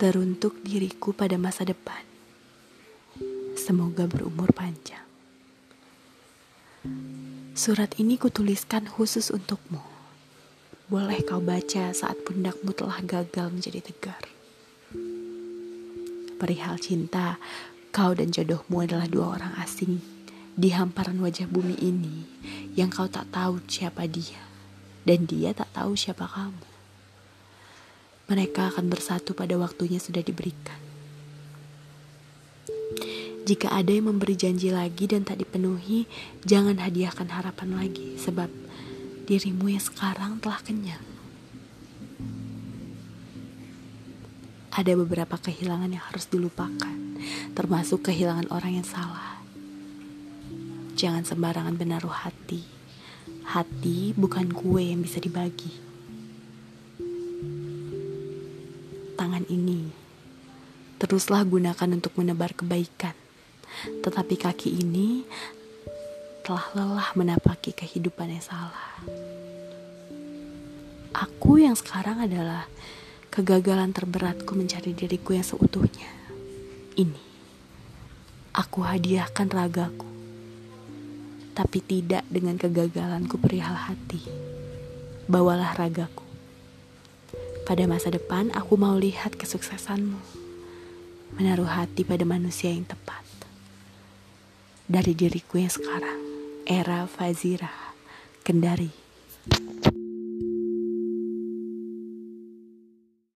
Teruntuk diriku pada masa depan. Semoga berumur panjang. Surat ini kutuliskan khusus untukmu. Boleh kau baca saat pundakmu telah gagal menjadi tegar. Perihal cinta, kau dan jodohmu adalah dua orang asing di hamparan wajah bumi ini yang kau tak tahu siapa dia dan dia tak tahu siapa kamu mereka akan bersatu pada waktunya sudah diberikan. Jika ada yang memberi janji lagi dan tak dipenuhi, jangan hadiahkan harapan lagi, sebab dirimu yang sekarang telah kenyang. Ada beberapa kehilangan yang harus dilupakan, termasuk kehilangan orang yang salah. Jangan sembarangan menaruh hati. Hati bukan kue yang bisa dibagi. Tangan ini. Teruslah gunakan untuk menebar kebaikan. Tetapi kaki ini telah lelah menapaki kehidupan yang salah. Aku yang sekarang adalah kegagalan terberatku mencari diriku yang seutuhnya. Ini, aku hadiahkan ragaku, tapi tidak dengan kegagalanku perihal hati. Bawalah ragaku pada masa depan, aku mau lihat kesuksesanmu. Menaruh hati pada manusia yang tepat. Dari diriku yang sekarang, era Fazira, Kendari.